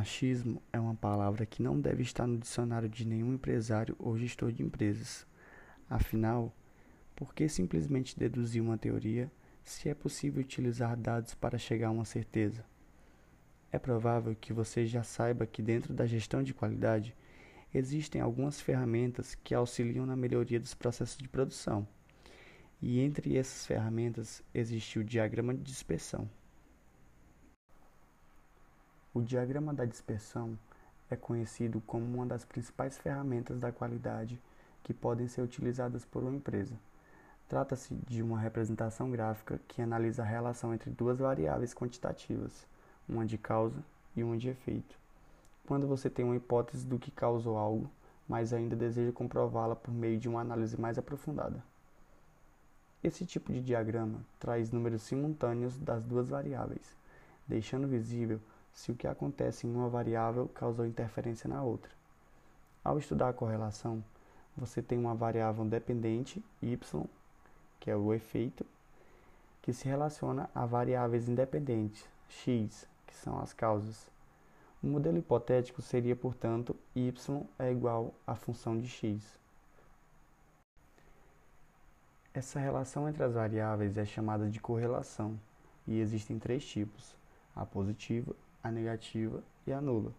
Achismo é uma palavra que não deve estar no dicionário de nenhum empresário ou gestor de empresas. Afinal, por que simplesmente deduzir uma teoria se é possível utilizar dados para chegar a uma certeza? É provável que você já saiba que dentro da gestão de qualidade existem algumas ferramentas que auxiliam na melhoria dos processos de produção. E entre essas ferramentas existe o diagrama de dispersão. O diagrama da dispersão é conhecido como uma das principais ferramentas da qualidade que podem ser utilizadas por uma empresa. Trata-se de uma representação gráfica que analisa a relação entre duas variáveis quantitativas, uma de causa e uma de efeito. Quando você tem uma hipótese do que causou algo, mas ainda deseja comprová-la por meio de uma análise mais aprofundada. Esse tipo de diagrama traz números simultâneos das duas variáveis, deixando visível se o que acontece em uma variável causou interferência na outra. Ao estudar a correlação, você tem uma variável dependente, y, que é o efeito, que se relaciona a variáveis independentes, x, que são as causas. O modelo hipotético seria, portanto, y é igual à função de x. Essa relação entre as variáveis é chamada de correlação, e existem três tipos: a positiva, a negativa e a nula.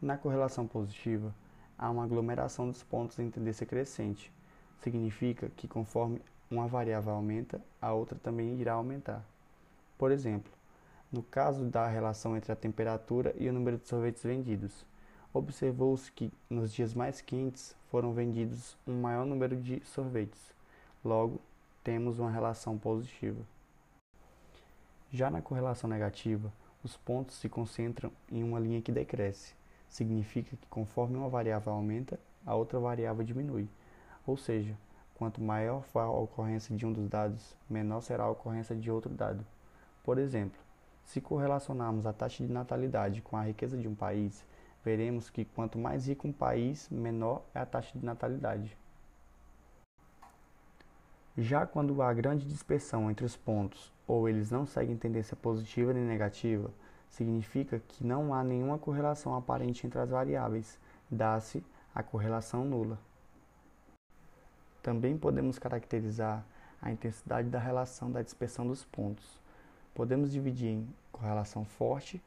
Na correlação positiva, há uma aglomeração dos pontos em tendência crescente. Significa que conforme uma variável aumenta, a outra também irá aumentar. Por exemplo, no caso da relação entre a temperatura e o número de sorvetes vendidos, observou-se que nos dias mais quentes foram vendidos um maior número de sorvetes. Logo, temos uma relação positiva. Já na correlação negativa, os pontos se concentram em uma linha que decresce. Significa que conforme uma variável aumenta, a outra variável diminui. Ou seja, quanto maior for a ocorrência de um dos dados, menor será a ocorrência de outro dado. Por exemplo, se correlacionarmos a taxa de natalidade com a riqueza de um país, veremos que quanto mais rico um país, menor é a taxa de natalidade. Já quando há grande dispersão entre os pontos ou eles não seguem tendência positiva nem negativa, significa que não há nenhuma correlação aparente entre as variáveis, dá-se a correlação nula. Também podemos caracterizar a intensidade da relação da dispersão dos pontos. Podemos dividir em correlação forte,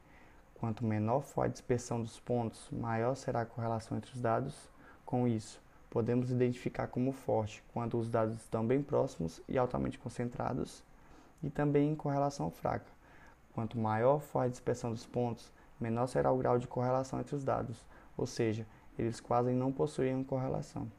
quanto menor for a dispersão dos pontos, maior será a correlação entre os dados. Com isso, podemos identificar como forte quando os dados estão bem próximos e altamente concentrados e também em correlação fraca. Quanto maior for a dispersão dos pontos, menor será o grau de correlação entre os dados, ou seja, eles quase não possuem correlação.